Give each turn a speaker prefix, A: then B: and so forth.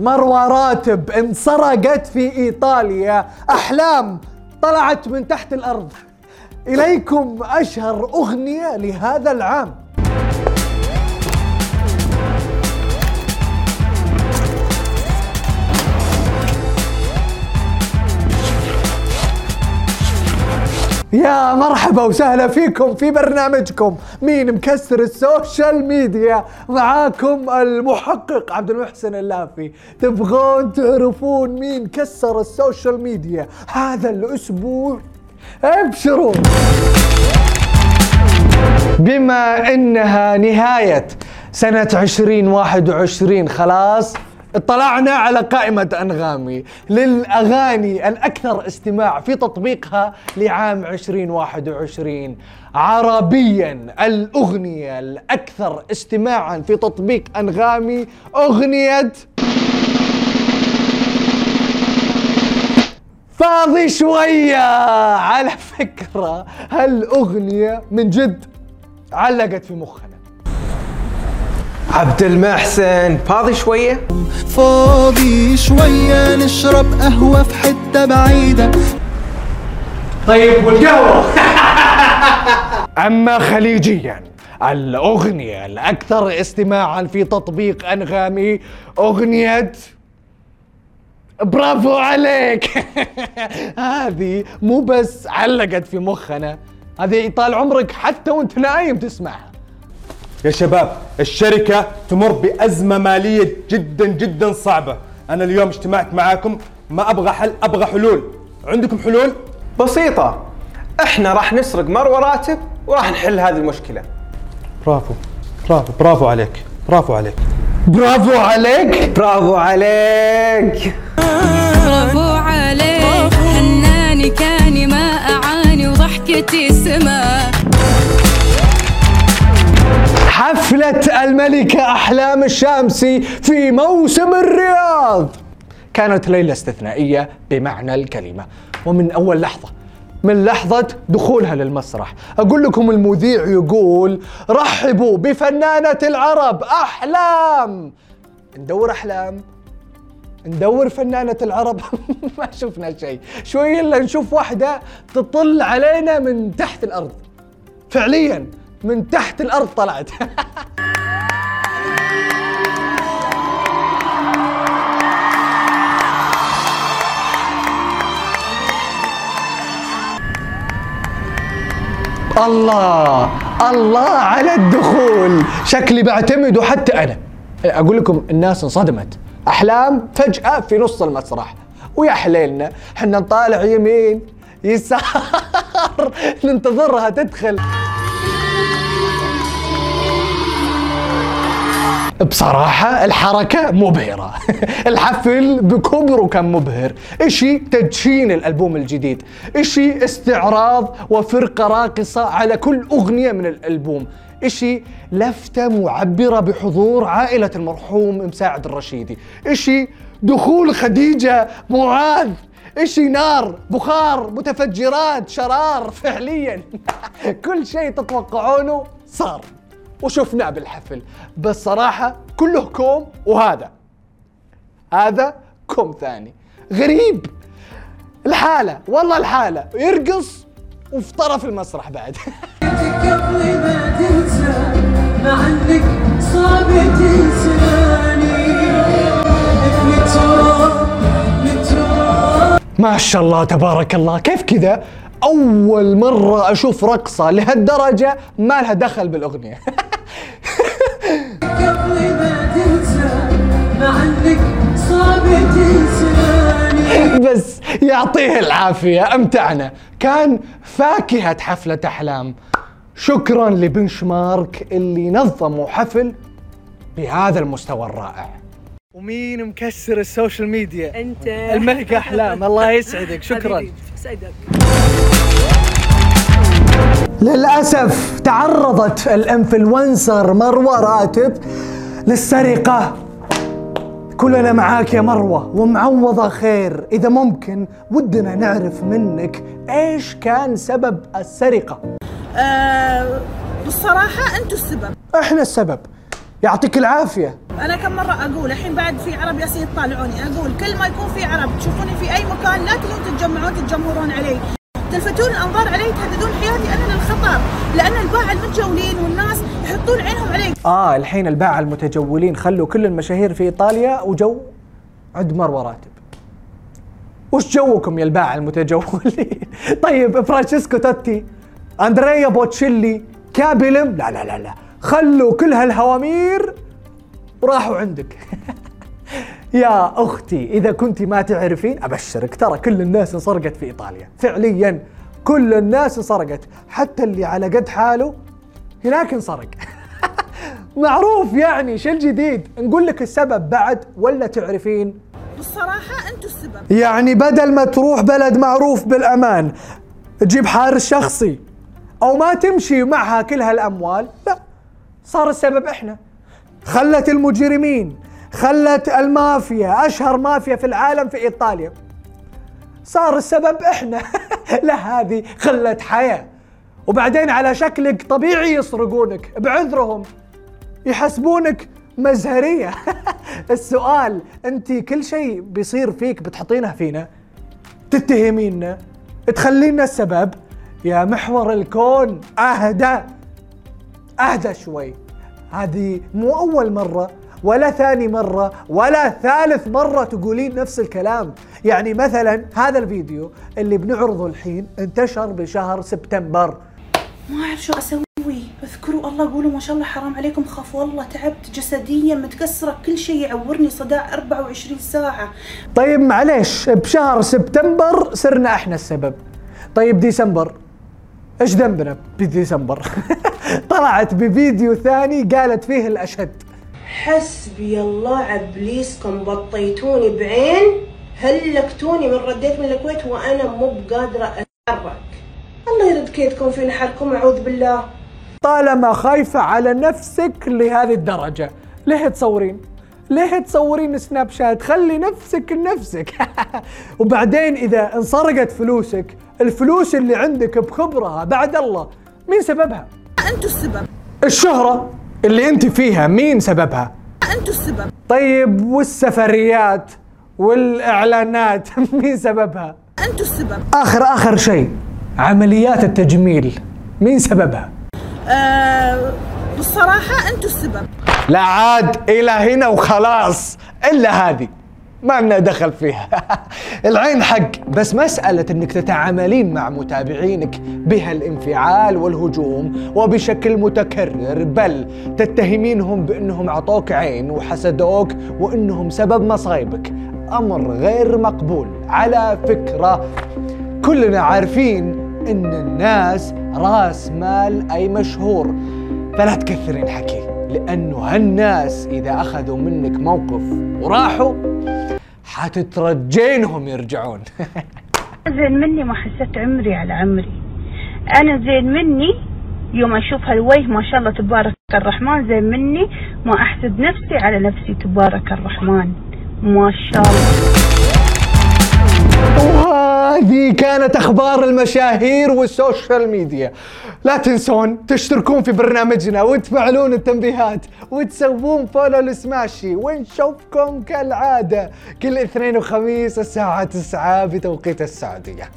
A: مروة راتب اتسرقت في إيطاليا. أحلام طلعت من تحت الأرض. إليكم أشهر أغنية لهذا العام. يا مرحبا وسهلا فيكم في برنامجكم. مين مكسر ال social media؟ معاكم المحقق عبد المحسن اللافي. تبغون تعرفون مين كسر السوشيال ميديا هذا الأسبوع؟ ابشروا! بما إنها نهاية سنة 2021 خلاص؟ اطلعنا على قائمة أنغامي للأغاني الأكثر استماع في تطبيقها لعام 2021 عربيا الأغنية الأكثر استماعا في تطبيق أنغامي أغنية فاضي شوية. على فكرة هالأغنية من جد علقت في مخنا.
B: عبد المحسن فاضي شوية؟
C: فاضي شوية نشرب قهوة في حتة بعيدة.
A: طيب والقهوة؟ أما خليجيا الأغنية الأكثر استماعا في تطبيق أنغامي أغنية برافو عليك. هذه مو بس علقت في مخنا هذه طال عمرك حتى وانت نايم تسمعها.
D: يا شباب الشركة تمر بأزمة مالية جدا جدا صعبة. أنا اليوم اجتمعت معاكم ما أبغى حل أبغى حلول. عندكم حلول؟
B: بسيطة. إحنا راح نسرق مروة راتب وراح نحل هذه المشكلة.
D: برافو برافو برافو عليك برافو عليك.
A: برافو عليك.
B: برافو عليك.
E: برافو عليك. حناني كاني ما أعاني وضحكتي سما
A: حفلة الملكة أحلام الشامسي في موسم الرياض. كانت ليلة استثنائية بمعنى الكلمة. ومن أول لحظة من لحظة دخولها للمسرح أقول لكم المذيع يقول رحبوا بفنانة العرب أحلام! ندور أحلام. ندور فنانة العرب. ما شفنا شيء. شوي إلا نشوف واحدة تطل علينا من تحت الأرض. فعليا من تحت الأرض طلعت. الله الله على الدخول. شكلي بعتمد وحتى أنا. أقول لكم الناس انصدمت. أحلام فجأة في نص المسرح. ويا حليلنا إحنا نطالع يمين يسار. ننتظرها تدخل. بصراحة الحركة مبهرة. الحفل بكبره كان مبهر. إشي تدشين الألبوم الجديد. إشي استعراض وفرقة راقصة على كل أغنية من الألبوم. إشي لفتة معبرة بحضور عائلة المرحوم مساعد الرشيدي. إشي دخول خديجة معاذ. إشي نار بخار متفجرات شرار فعليا. كل شيء تتوقعونه صار. وشفناه بالحفل. بس صراحة كله كوم وهذا. هذا كوم ثاني. غريب. الحالة والله الحالة. يرقص وفي طرف المسرح بعد.
F: ما
A: ما شاء الله تبارك الله. كيف كذا؟ أول مرة أشوف رقصة لهالدرجة ما لها دخل بالأغنية.
F: قبل ما تنسى مع إنك صعب تنساني.
A: بس يعطيه العافية أمتعنا. كان فاكهة حفلة أحلام. شكرا ل Benchmark اللي نظموا حفل بهذا المستوى الرائع. ومين مكسر ال social
G: media؟ أنت.
A: الملكة أحلام الله يسعدك شكرا.
G: سعدك.
A: للأسف تعرضت الإنفلونسر مروة راتب للسرقة. كلنا معاك يا مروة ومعوضة خير. إذا ممكن ودنا نعرف منك إيش كان سبب السرقة.
G: آه بالصراحة أنتوا السبب.
A: إحنا السبب. يعطيك العافية.
G: أنا كم مرة أقول الحين بعد في عرب ياسين يطالعوني أقول كل ما يكون في عرب تشوفوني في أي مكان لا تجون تتجمعون تتجمهرون علي. تلفتون الأنظار علي تهددون حياتي أنا للخطر لأن الباعة المتجولين والناس يحطون عينهم علي
A: آه الحين الباعة المتجولين خلوا كل المشاهير في إيطاليا وجو عند مروه راتب وش جوكم يا الباعة المتجولين؟ طيب فرانشيسكو توتي أندريا بوتشيلي كابيلم لا لا لا لا. خلوا كل هالهوامير وراحوا عندك. يا أختي إذا كنت ما تعرفين أبشرك. ترى كل الناس انسرقت في إيطاليا. فعليا كل الناس انسرقت حتى اللي على قد حاله هناك انسرق معروف يعني شو الجديد نقول لك السبب بعد ولا تعرفين؟
G: بالصراحة أنتم السبب.
A: يعني بدل ما تروح بلد معروف بالأمان تجيب حارس شخصي أو ما تمشي معها كل هالأموال لا صار السبب إحنا. خلت المجرمين خلت المافيا أشهر مافيا في العالم في إيطاليا. صار السبب إحنا. لا هذه خلت حياة. وبعدين على شكلك طبيعي يسرقونك بعذرهم. يحسبونك مزهرية. السؤال أنت كل شيء بيصير فيك بتحطينه فينا؟ تتهمينا تخلينا السبب؟ يا محور الكون أهدى. أهدى شوي. هذه مو أول مرة ولا ثاني مرة ولا ثالث مرة تقولين نفس الكلام. يعني مثلا هذا الفيديو اللي بنعرضه الحين انتشر بشهر سبتمبر.
G: ما أعرف شو أسوي. اذكروا الله قولوا ما شاء الله حرام عليكم. خاف والله تعبت جسديا متكسرة. كل شيء يعورني صداع 24 ساعة.
A: طيب معليش بشهر سبتمبر صرنا إحنا السبب. طيب ديسمبر إيش ذنبنا بديسمبر؟ طلعت بفيديو ثاني قالت فيه الاشد
H: حسبي الله عبليسكم بطيتوني بعين هلكتوني من رديت من الكويت وأنا مو بقادرة أتحرك الله يرد كيدكم في نحركم أعوذ بالله
A: طالما خايفة على نفسك لهذه الدرجة ليه تصورين؟ ليه تصورين سناب شات؟ خلي نفسك لنفسك وبعدين إذا انسرقت فلوسك الفلوس اللي عندك بخبرها بعد الله مين سببها؟
G: أنتم السبب
A: الشهرة اللي انت فيها مين سببها؟
G: أنتم السبب
A: طيب والسفريات والإعلانات مين سببها؟
G: أنتم السبب
A: آخر آخر شيء عمليات التجميل مين سببها؟
G: آه بالصراحة أنتم السبب
A: لا عاد إلى هنا وخلاص إلا هذه ما لنا دخل فيها. العين حق. بس مسألة إنك تتعاملين مع متابعينك بهالانفعال والهجوم وبشكل متكرر بل تتهمينهم بأنهم عطوك عين وحسدوك وأنهم سبب مصايبك. أمر غير مقبول. على فكرة كلنا عارفين إن الناس رأس مال أي مشهور. فلا تكثرين حكي لأنه هالناس إذا أخذوا منك موقف وراحوا حتترجينهم يرجعون.
I: زين مني ما حسيت عمري على عمري. أنا زين مني يوم أشوف هالوجه ما شاء الله تبارك الرحمن زين مني ما أحسد نفسي على نفسي تبارك الرحمن. ما شاء الله.
A: وهذه كانت أخبار المشاهير وال social media. لا تنسون تشتركون في برنامجنا وتفعلون التنبيهات وتسوون follow لسماشي ونشوفكم كالعادة كل اثنين وخميس الساعة 9 بتوقيت السعودية.